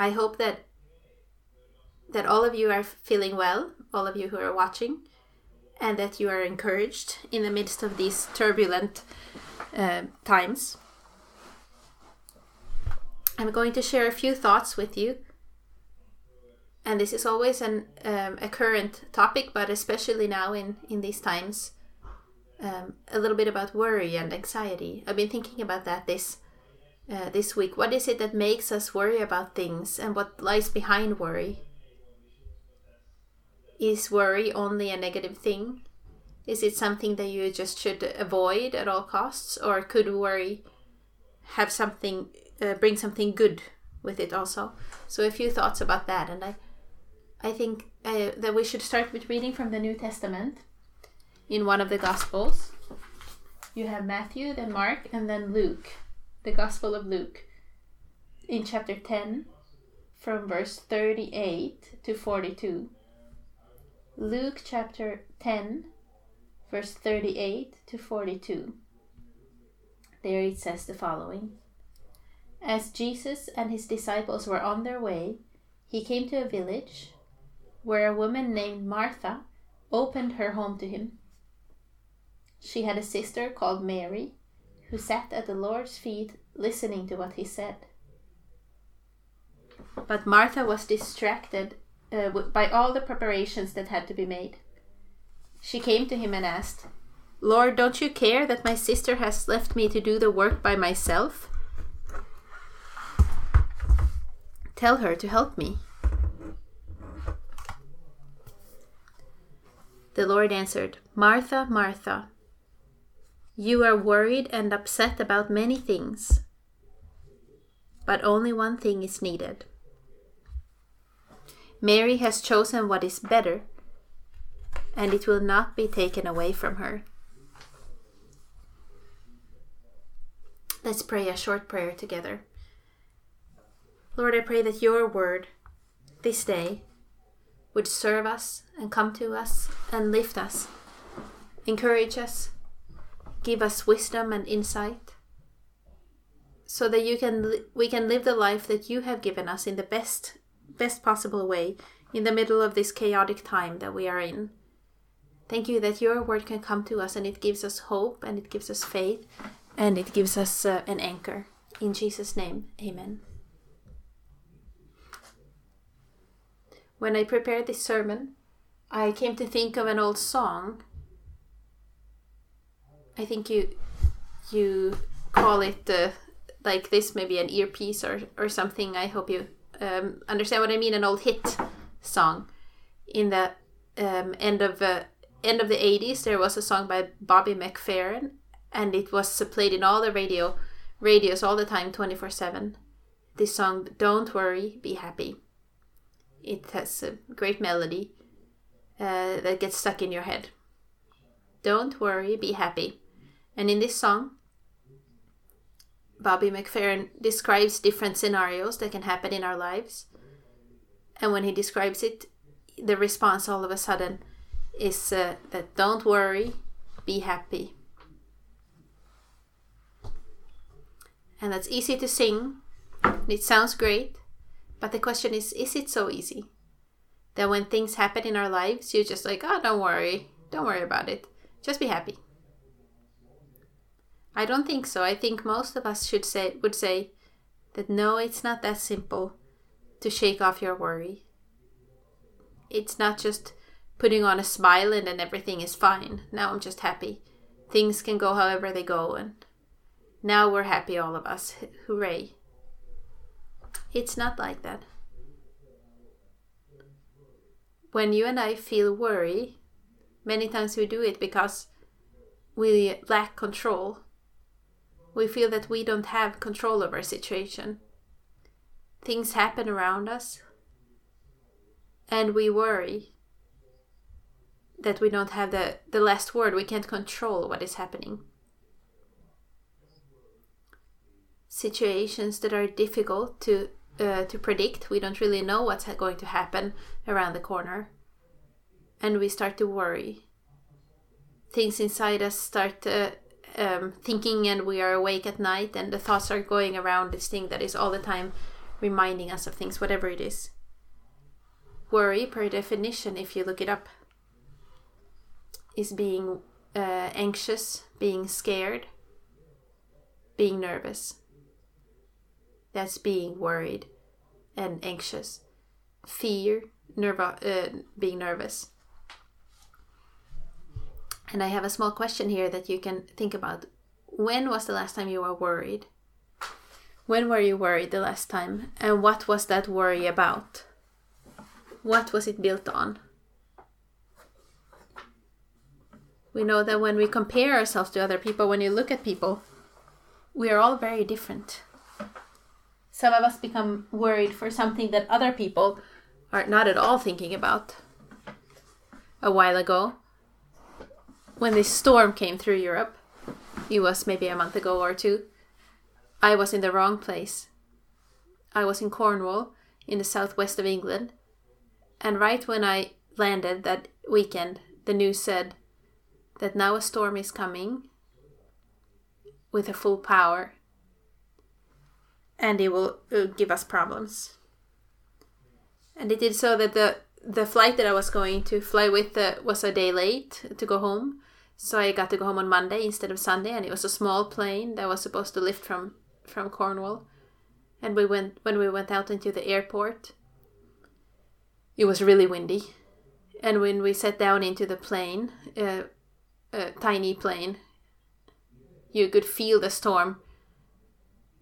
I hope that that all of you are feeling well, all of you who are watching, and that you are encouraged in the midst of these turbulent uh, times. I'm going to share a few thoughts with you. And this is always an, um, a current topic, but especially now in, in these times, um, a little bit about worry and anxiety. I've been thinking about that this uh, this week. What is it that makes us worry about things, and what lies behind worry? Is worry only a negative thing? Is it something that you just should avoid at all costs, or could worry have something uh, bring something good with it also? So a few thoughts about that, and I, I think uh, that we should start with reading from the New Testament, in one of the Gospels. You have Matthew, then Mark, and then Luke, the Gospel of Luke, in chapter ten, from verse thirty-eight to forty-two. Luke chapter 10, verse 38 to 42. There it says the following As Jesus and his disciples were on their way, he came to a village where a woman named Martha opened her home to him. She had a sister called Mary who sat at the Lord's feet listening to what he said. But Martha was distracted uh, by all the preparations that had to be made. She came to him and asked, Lord, don't you care that my sister has left me to do the work by myself? Tell her to help me. The Lord answered, Martha, Martha, you are worried and upset about many things, but only one thing is needed. Mary has chosen what is better, and it will not be taken away from her. Let's pray a short prayer together. Lord, I pray that your word this day would serve us and come to us and lift us, encourage us, give us wisdom and insight so that you can we can live the life that you have given us in the best best possible way in the middle of this chaotic time that we are in. Thank you that your word can come to us and it gives us hope and it gives us faith and it gives us uh, an anchor. In Jesus' name, amen. When I prepared this sermon, I came to think of an old song. I think you you call it uh, like this, maybe an earpiece or, or something. I hope you um, understand what I mean. An old hit song. In the um, end of uh, end of the 80s, there was a song by Bobby McFerrin, and it was played in all the radio radios all the time, 24 7. This song, Don't Worry, Be Happy. It has a great melody uh, that gets stuck in your head. Don't worry, be happy. And in this song, Bobby McFerrin describes different scenarios that can happen in our lives. And when he describes it, the response all of a sudden is uh, that don't worry, be happy. And that's easy to sing. And it sounds great. But the question is is it so easy? That when things happen in our lives, you're just like, oh, don't worry. Don't worry about it. Just be happy. I don't think so. I think most of us should say would say that no, it's not that simple to shake off your worry. It's not just putting on a smile and then everything is fine. Now I'm just happy. Things can go however they go and now we're happy all of us. Hooray. It's not like that. When you and I feel worry, many times we do it because we lack control. We feel that we don't have control of our situation. Things happen around us, and we worry that we don't have the, the last word. We can't control what is happening. Situations that are difficult to uh, to predict. We don't really know what's going to happen around the corner. And we start to worry. Things inside us start uh, um, thinking, and we are awake at night, and the thoughts are going around this thing that is all the time reminding us of things, whatever it is. Worry, per definition, if you look it up, is being uh, anxious, being scared, being nervous. That's being worried and anxious. Fear, nervo- uh, being nervous. And I have a small question here that you can think about. When was the last time you were worried? When were you worried the last time? And what was that worry about? What was it built on? We know that when we compare ourselves to other people, when you look at people, we are all very different. Some of us become worried for something that other people are not at all thinking about. A while ago, when this storm came through Europe, it was maybe a month ago or two, I was in the wrong place. I was in Cornwall, in the southwest of England, and right when I landed that weekend, the news said that now a storm is coming with a full power and it will give us problems. And it did so that the the flight that I was going to fly with uh, was a day late to go home. So I got to go home on Monday instead of Sunday, and it was a small plane that was supposed to lift from from Cornwall. And we went when we went out into the airport. It was really windy, and when we sat down into the plane, a tiny plane, you could feel the storm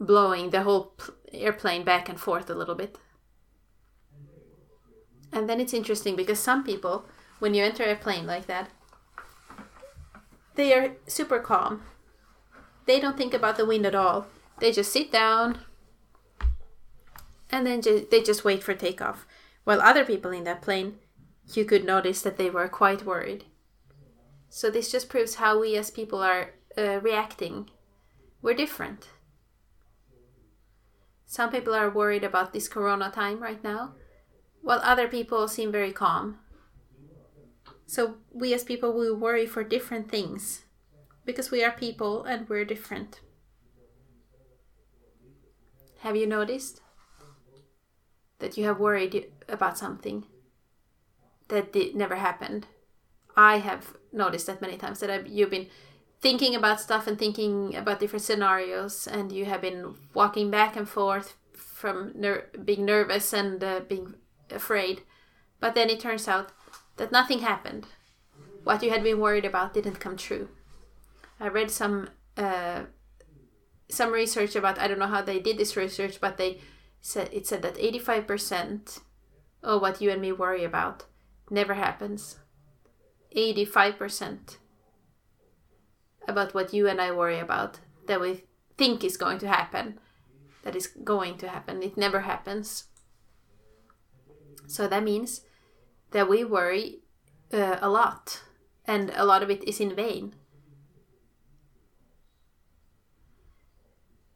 blowing the whole airplane back and forth a little bit. And then it's interesting because some people, when you enter a plane like that, they are super calm. They don't think about the wind at all. They just sit down and then ju- they just wait for takeoff. While other people in that plane, you could notice that they were quite worried. So this just proves how we as people are uh, reacting. We're different. Some people are worried about this corona time right now, while other people seem very calm. So we as people we worry for different things because we are people and we're different. Have you noticed that you have worried about something that did, never happened? I have noticed that many times that I've, you've been thinking about stuff and thinking about different scenarios, and you have been walking back and forth from ner- being nervous and uh, being afraid. But then it turns out that nothing happened. What you had been worried about didn't come true. I read some uh, some research about I don't know how they did this research, but they said it said that eighty five percent of what you and me worry about never happens. Eighty five percent about what you and I worry about that we think is going to happen, that is going to happen. It never happens. So that means that we worry uh, a lot, and a lot of it is in vain.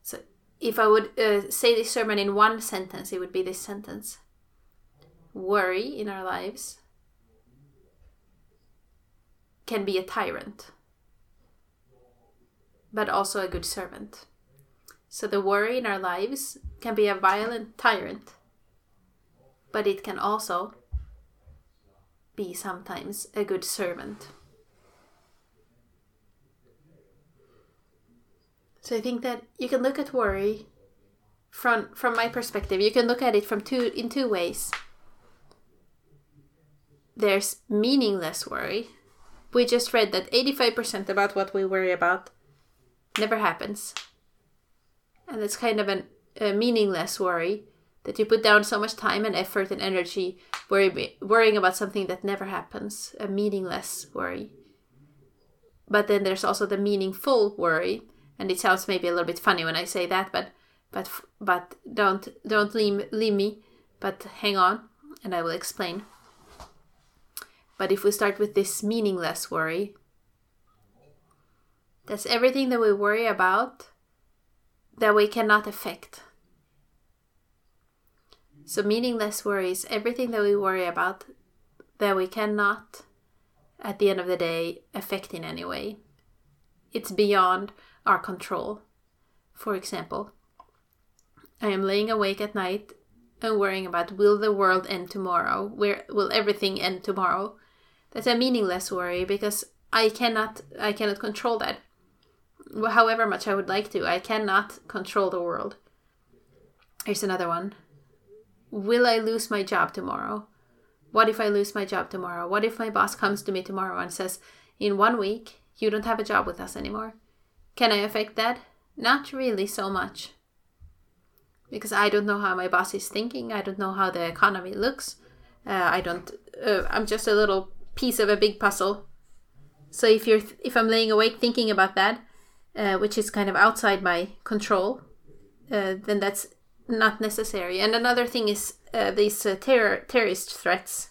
So if I would uh, say this sermon in one sentence, it would be this sentence Worry in our lives can be a tyrant but also a good servant. So the worry in our lives can be a violent tyrant, but it can also be sometimes a good servant. So I think that you can look at worry from from my perspective. You can look at it from two in two ways. There's meaningless worry. We just read that 85% about what we worry about never happens. And it's kind of an, a meaningless worry that you put down so much time and effort and energy worry, worrying about something that never happens, a meaningless worry. But then there's also the meaningful worry, and it sounds maybe a little bit funny when I say that, but but but don't don't leave, leave me, but hang on, and I will explain. But if we start with this meaningless worry, that's everything that we worry about that we cannot affect. So, meaningless worries, everything that we worry about that we cannot, at the end of the day, affect in any way. It's beyond our control. For example, I am laying awake at night and worrying about will the world end tomorrow? Where will everything end tomorrow? That's a meaningless worry because I cannot I cannot control that. However much I would like to, I cannot control the world. Here's another one. Will I lose my job tomorrow? What if I lose my job tomorrow? What if my boss comes to me tomorrow and says, In one week, you don't have a job with us anymore? Can I affect that? Not really so much. Because I don't know how my boss is thinking. I don't know how the economy looks. Uh, I don't. Uh, I'm just a little piece of a big puzzle. So if you're, th- if I'm laying awake thinking about that, uh, which is kind of outside my control, uh, then that's not necessary. And another thing is uh, these uh, terror terrorist threats.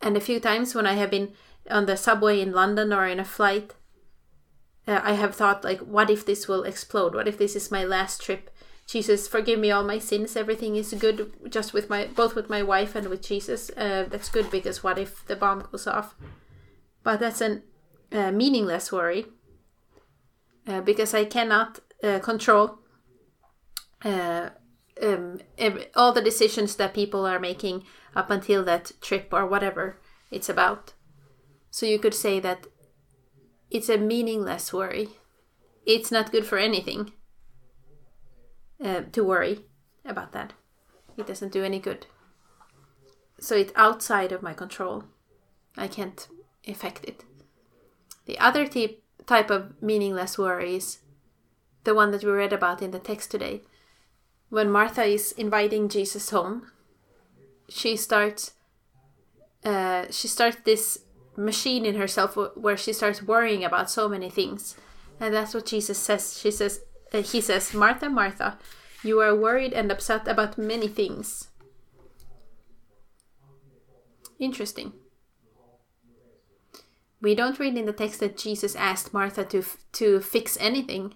And a few times when I have been on the subway in London or in a flight, uh, I have thought like, what if this will explode? What if this is my last trip? Jesus, forgive me all my sins. Everything is good, just with my both with my wife and with Jesus. Uh, that's good because what if the bomb goes off? But that's a uh, meaningless worry uh, because I cannot control uh, um, all the decisions that people are making up until that trip or whatever it's about. So you could say that it's a meaningless worry. It's not good for anything uh, to worry about that. It doesn't do any good. So it's outside of my control. I can't affect it. The other type type of meaningless worry is the one that we read about in the text today when Martha is inviting Jesus home, she starts uh, she starts this machine in herself where she starts worrying about so many things, and that's what Jesus says. She says uh, he says, Martha, Martha, you are worried and upset about many things. Interesting. We don't read in the text that Jesus asked Martha to to fix anything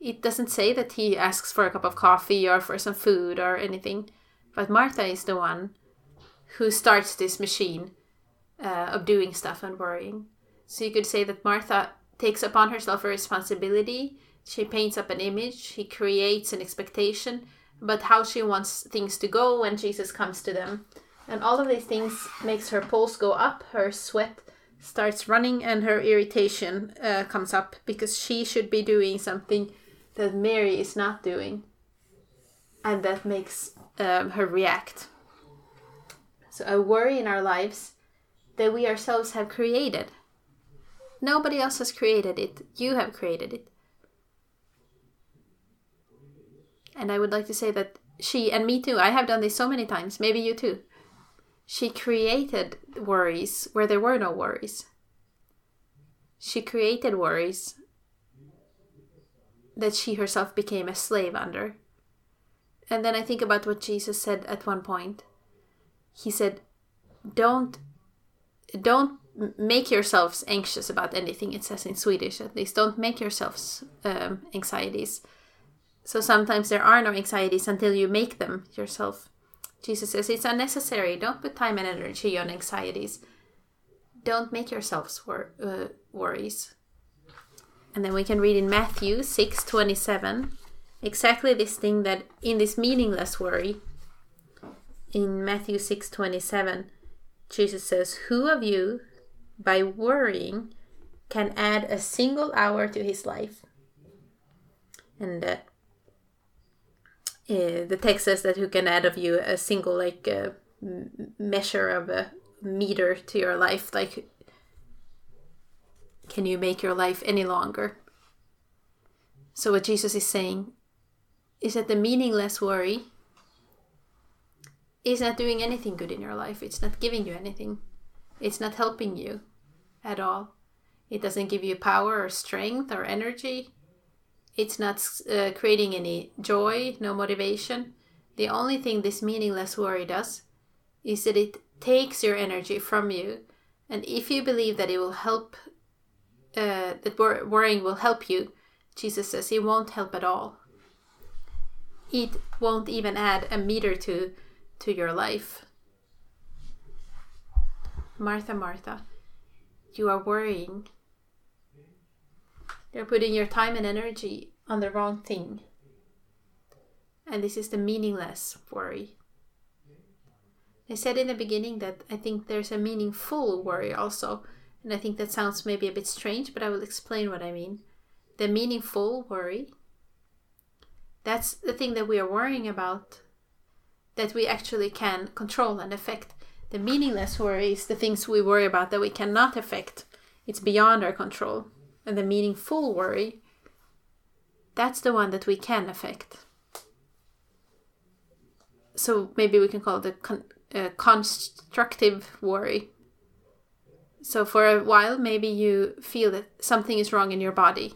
it doesn't say that he asks for a cup of coffee or for some food or anything, but Martha is the one who starts this machine uh, of doing stuff and worrying. So you could say that Martha takes upon herself a responsibility. She paints up an image, she creates an expectation, but how she wants things to go when Jesus comes to them. And all of these things makes her pulse go up, her sweat starts running, and her irritation uh, comes up because she should be doing something that Mary is not doing, and that makes um, her react. So, a worry in our lives that we ourselves have created. Nobody else has created it, you have created it. And I would like to say that she, and me too, I have done this so many times, maybe you too. She created worries where there were no worries. She created worries that she herself became a slave under. And then I think about what Jesus said at one point. He said, "Don't don't make yourselves anxious about anything." It says in Swedish, at least. Don't make yourselves um, anxieties. So sometimes there are no anxieties until you make them yourself. Jesus says it's unnecessary. Don't put time and energy on anxieties. Don't make yourselves wor- uh, worries. And then we can read in Matthew 6 27 exactly this thing that in this meaningless worry in Matthew 6 27 Jesus says, Who of you by worrying can add a single hour to his life? And uh, uh, the text says that who can add of you a single like uh, measure of a meter to your life like can you make your life any longer? So, what Jesus is saying is that the meaningless worry is not doing anything good in your life. It's not giving you anything. It's not helping you at all. It doesn't give you power or strength or energy. It's not uh, creating any joy, no motivation. The only thing this meaningless worry does is that it takes your energy from you. And if you believe that it will help uh, that wor- worrying will help you, Jesus says it won't help at all. It won't even add a meter to to your life. Martha, Martha, you are worrying. You're putting your time and energy on the wrong thing. and this is the meaningless worry. I said in the beginning that I think there's a meaningful worry also, and I think that sounds maybe a bit strange, but I will explain what I mean. The meaningful worry, that's the thing that we are worrying about that we actually can control and affect. The meaningless worry is the things we worry about that we cannot affect. It's beyond our control. And the meaningful worry, that's the one that we can affect. So maybe we can call it the con- uh, constructive worry. So for a while, maybe you feel that something is wrong in your body.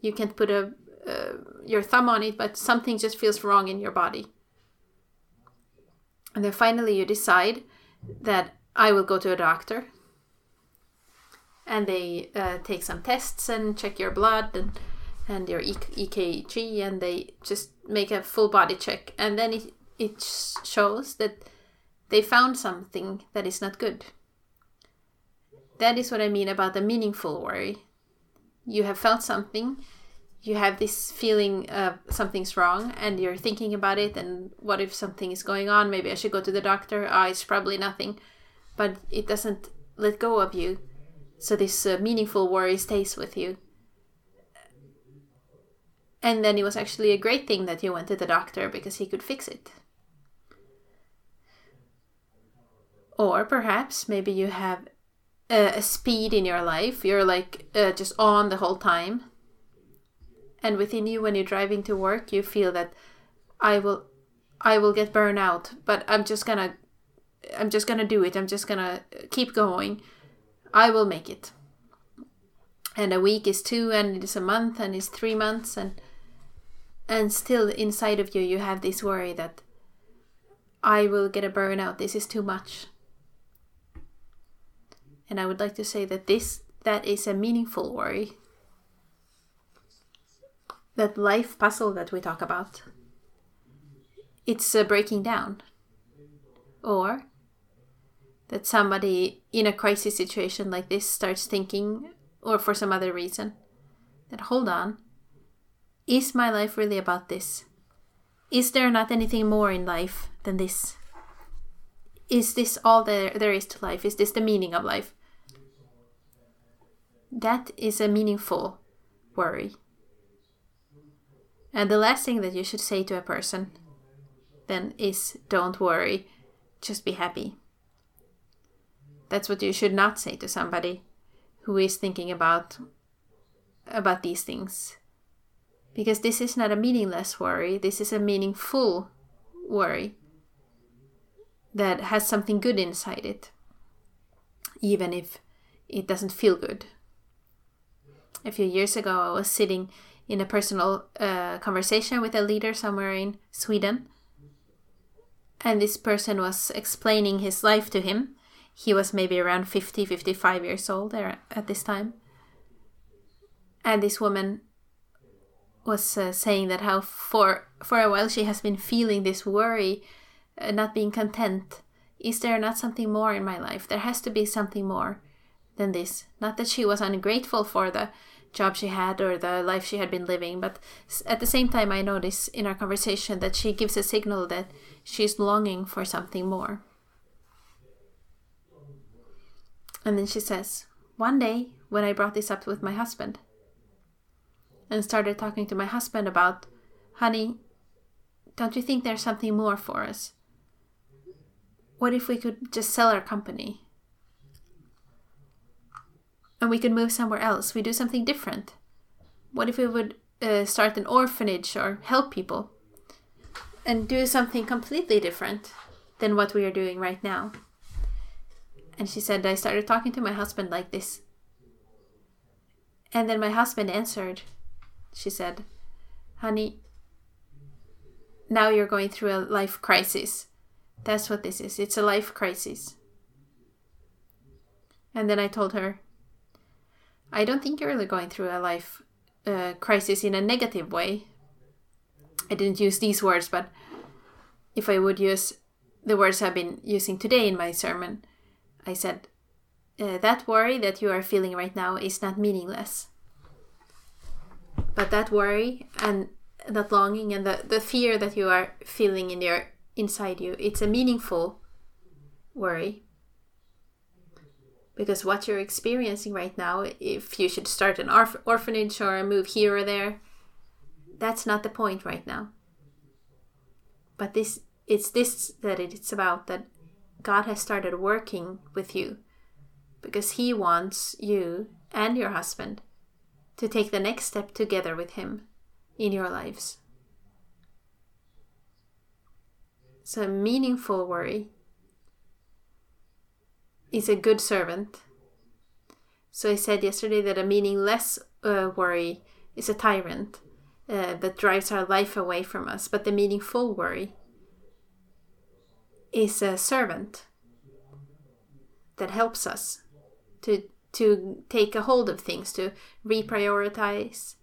You can't put a uh, your thumb on it, but something just feels wrong in your body. And then finally, you decide that I will go to a doctor. And they uh, take some tests and check your blood and, and your EKG, and they just make a full body check. And then it, it shows that they found something that is not good. That is what I mean about the meaningful worry. You have felt something, you have this feeling of something's wrong and you're thinking about it and what if something is going on? Maybe i should go to the doctor. Ah it's probably nothing. But it doesn't let go of you. So this uh, meaningful worry stays with you. And then it was actually a great thing that you went to the doctor because he could fix it. Or perhaps maybe you have a, a speed in your life. You're like uh, just on the whole time. And within you when you're driving to work you feel that i will i will get burned out but i'm just gonna i'm just gonna do it. I'm just gonna keep going. I will make it. And a week is two and it is a month and it's three months and and still inside of you you have this worry that i will get a burnout. This is too much and i would like to say that this that is a meaningful worry. That life puzzle that we talk about it's uh, breaking down. Or that somebody in a crisis situation like this starts thinking or for some other reason that hold on. Is my life really about this? Is there not anything more in life than this? Is this all there there is to life? Is this the meaning of life that is a meaningful worry and the last thing that you should say to a person then is don't worry, just be happy. That's what you should not say to somebody who is thinking about about these things. Because this is not a meaningless worry, this is a meaningful worry that has something good inside it, even if it doesn't feel good. A few years ago, I was sitting in a personal uh, conversation with a leader somewhere in Sweden. And this person was explaining his life to him. He was maybe around 50, 55 years old there at this time. And this woman was uh, saying that how for for a while she has been feeling this worry, uh, not being content. Is there not something more in my life? There has to be something more than this. Not that she was ungrateful for the job she had or the life she had been living. But at the same time, I notice in our conversation that she gives a signal that she's longing for something more. And then she says, One day, when I brought this up with my husband and started talking to my husband about, honey, don't you think there's something more for us? What if we could just sell our company? And we could move somewhere else. We do something different. What if we would uh, start an orphanage or help people and do something completely different than what we are doing right now? And she said, I started talking to my husband like this. And then my husband answered, she said, Honey, now you're going through a life crisis. That's what this is. It's a life crisis. And then I told her, I don't think you're really going through a life uh, crisis in a negative way. I didn't use these words, but if I would use the words I've been using today in my sermon, I said, uh, That worry that you are feeling right now is not meaningless. But that worry and that longing and the, the fear that you are feeling in your inside you, it's a meaningful worry. Because what you're experiencing right now, if you should start an orph- orphanage or move here or there, that's not the point right now. But this it's this that it's about that God has started working with you because he wants you and your husband to take the next step together with him in your lives. So, meaningful worry is a good servant. So, I said yesterday that a meaningless uh, worry is a tyrant uh, that drives our life away from us, but the meaningful worry is a servant that helps us to to take a hold of things, to reprioritize,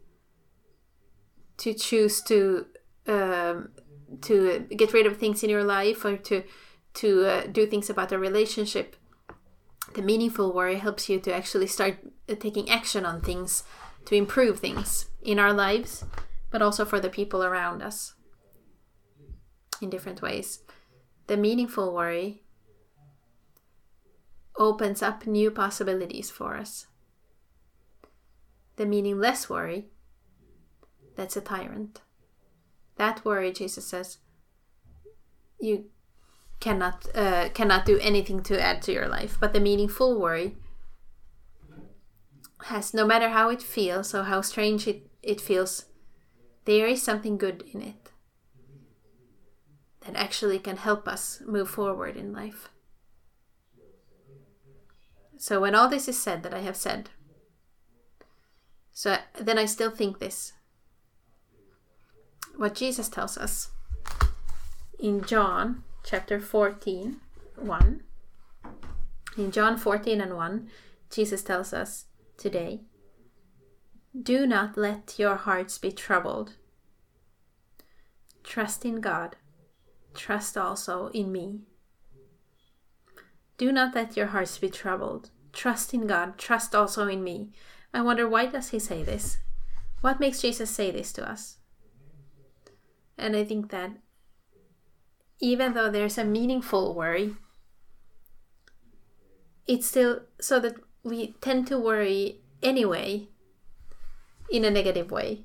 to choose to um, to get rid of things in your life or to to uh, do things about a relationship. The meaningful worry helps you to actually start uh, taking action on things to improve things in our lives, but also for the people around us in different ways. The meaningful worry opens up new possibilities for us. The meaningless worry, that's a tyrant. That worry, Jesus says, you cannot uh, cannot do anything to add to your life. But the meaningful worry has, no matter how it feels or how strange it, it feels, there is something good in it that actually can help us move forward in life. So when all this is said that I have said, so then I still think this. What Jesus tells us in John chapter 14, 1. In John 14 and 1, Jesus tells us today, Do not let your hearts be troubled. Trust in God. Trust also in me. Do not let your hearts be troubled. Trust in God. Trust also in me. I wonder why does he say this? What makes Jesus say this to us? And I think that even though there's a meaningful worry, it's still so that we tend to worry anyway in a negative way.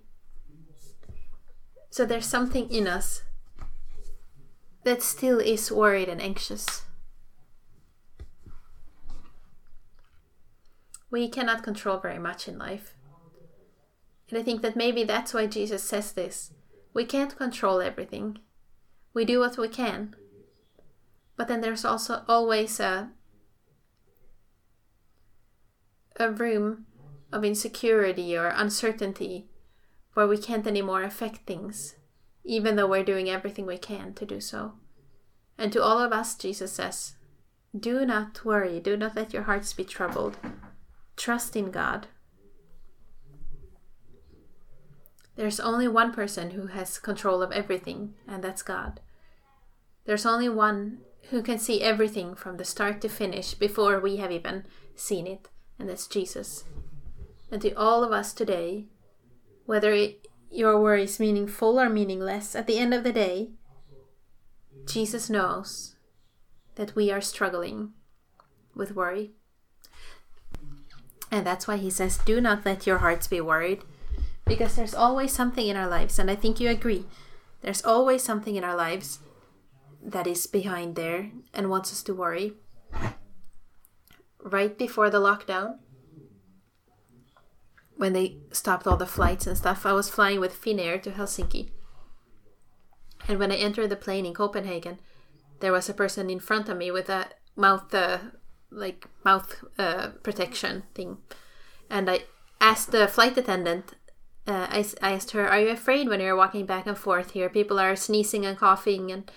So there's something in us that still is worried and anxious. we cannot control very much in life. And I think that maybe that's why Jesus says this. We can't control everything. We do what we can. But then there's also always a a room of insecurity or uncertainty where we can't anymore affect things, even though we're doing everything we can to do so. And to all of us, Jesus says, Do not worry, do not let your hearts be troubled. Trust in God. There's only one person who has control of everything, and that's God. There's only one who can see everything from the start to finish before we have even seen it, and that's Jesus. And to all of us today, whether it, your worry is meaningful or meaningless, at the end of the day, Jesus knows that we are struggling with worry. And that's why he says, Do not let your hearts be worried. Because there's always something in our lives, and I think you agree. There's always something in our lives that is behind there and wants us to worry. Right before the lockdown, when they stopped all the flights and stuff, I was flying with Finnair to Helsinki. And when I entered the plane in Copenhagen, there was a person in front of me with a mouth uh, like mouth uh, protection thing, and I asked the flight attendant. Uh, I, I asked her, "Are you afraid when you're walking back and forth here? People are sneezing and coughing, and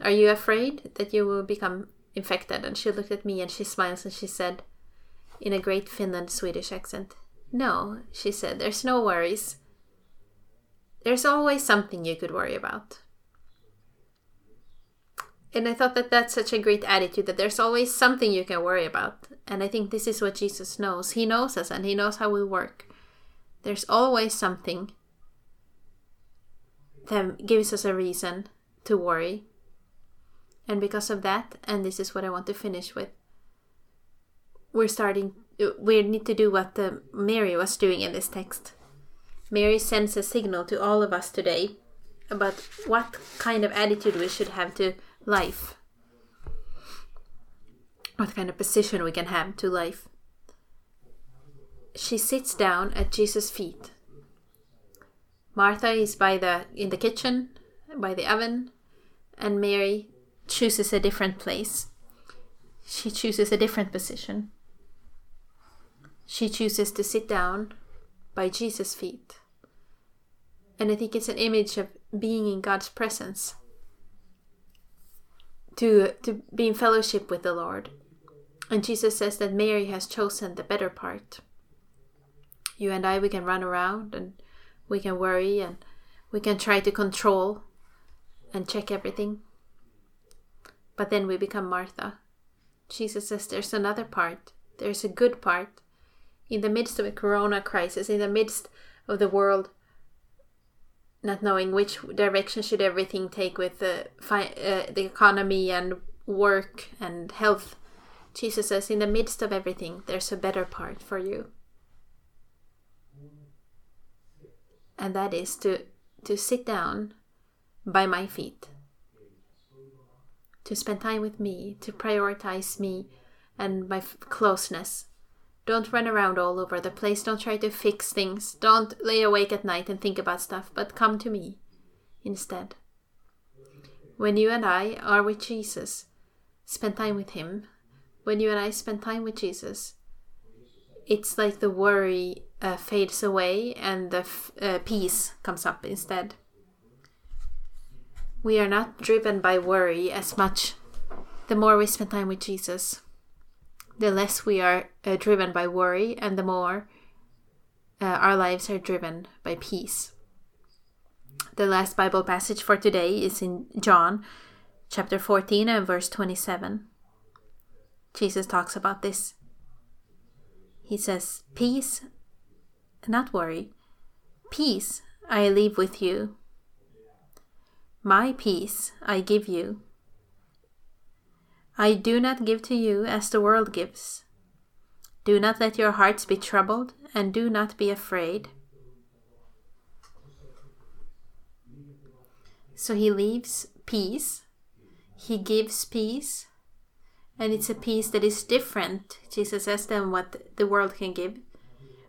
are you afraid that you will become infected?" And she looked at me and she smiles and she said, in a great Finland Swedish accent, "No," she said. "There's no worries. There's always something you could worry about." and I thought that that's such a great attitude that there's always something you can worry about. And I think this is what Jesus knows. He knows us and he knows how we work. There's always something that gives us a reason to worry. And because of that, and this is what I want to finish with, we're starting we need to do what the Mary was doing in this text. Mary sends a signal to all of us today about what kind of attitude we should have to life. What kind of position we can have to life. She sits down at Jesus' feet. Martha is by the in the kitchen, by the oven, and Mary chooses a different place. She chooses a different position. She chooses to sit down by Jesus' feet. And I think it's an image of being in God's presence, to, to be in fellowship with the Lord. And Jesus says that Mary has chosen the better part. You and I, we can run around and we can worry and we can try to control and check everything. But then we become Martha. Jesus says there's another part, there's a good part. In the midst of a corona crisis, in the midst of the world not knowing which direction should everything take with the fi- uh, the economy and work and health. Jesus says, in the midst of everything, there's a better part for you, and that is to to sit down by my feet, to spend time with me, to prioritize me and my f- closeness don't run around all over the place. Don't try to fix things. Don't lay awake at night and think about stuff, but come to me instead. When you and I are with Jesus, spend time with Him. When you and I spend time with Jesus, it's like the worry uh, fades away and the f- uh, peace comes up instead. We are not driven by worry as much the more we spend time with Jesus the less we are uh, driven by worry and the more uh, our lives are driven by peace. The last Bible passage for today is in John chapter 14 and verse 27. Jesus talks about this. He says, Peace, not worry, peace I leave with you. My peace I give you. I do not give to you as the world gives. Do not let your hearts be troubled, and do not be afraid. So he leaves peace, he gives peace, and it's a peace that is different, Jesus says, than what the world can give.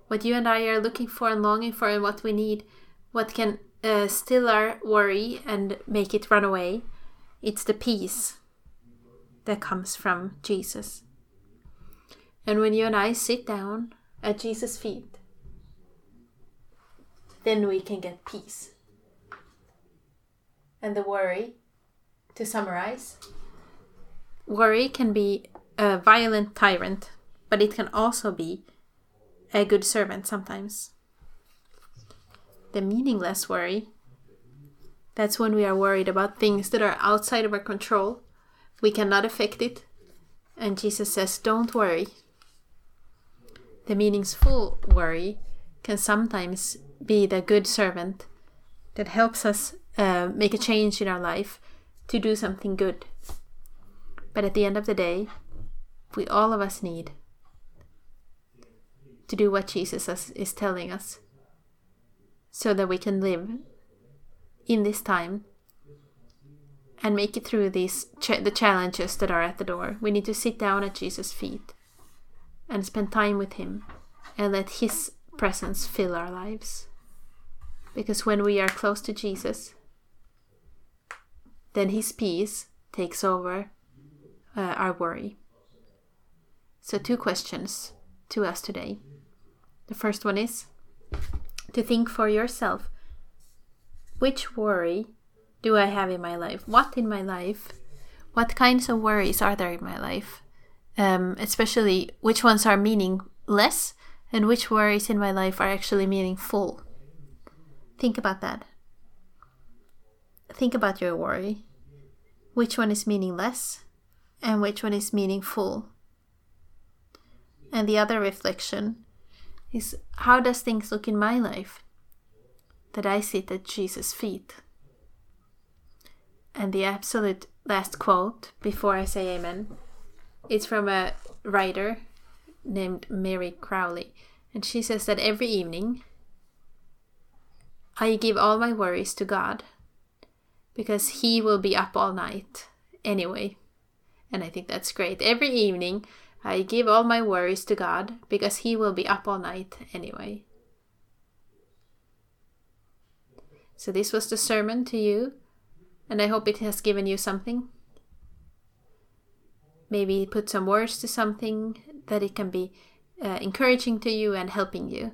What you and I are looking for and longing for, and what we need, what can uh, still our worry and make it run away, it's the peace that comes from Jesus. And when you and I sit down at Jesus' feet, then we can get peace. And the worry, to summarize, worry can be a violent tyrant, but it can also be a good servant sometimes. The meaningless worry, that's when we are worried about things that are outside of our control we cannot affect it. And Jesus says, Don't worry. The meaningful worry can sometimes be the good servant that helps us uh, make a change in our life to do something good. But at the end of the day, we all of us need to do what Jesus is telling us so that we can live in this time and make it through these ch- the challenges that are at the door. We need to sit down at Jesus' feet and spend time with him and let his presence fill our lives. Because when we are close to Jesus, then his peace takes over uh, our worry. So, two questions to us today. The first one is to think for yourself which worry do I have in my life? What in my life? What kinds of worries are there in my life? Um, especially which ones are meaningless and which worries in my life are actually meaningful. Think about that. Think about your worry. Which one is meaningless and which one is meaningful? And the other reflection is how does things look in my life that I sit at Jesus' feet? And the absolute last quote before I say amen it's from a writer named Mary Crowley. And she says that every evening I give all my worries to God because He will be up all night anyway. And I think that's great. Every evening I give all my worries to God because He will be up all night anyway. So, this was the sermon to you, and I hope it has given you something. Maybe put some words to something that it can be uh, encouraging to you and helping you.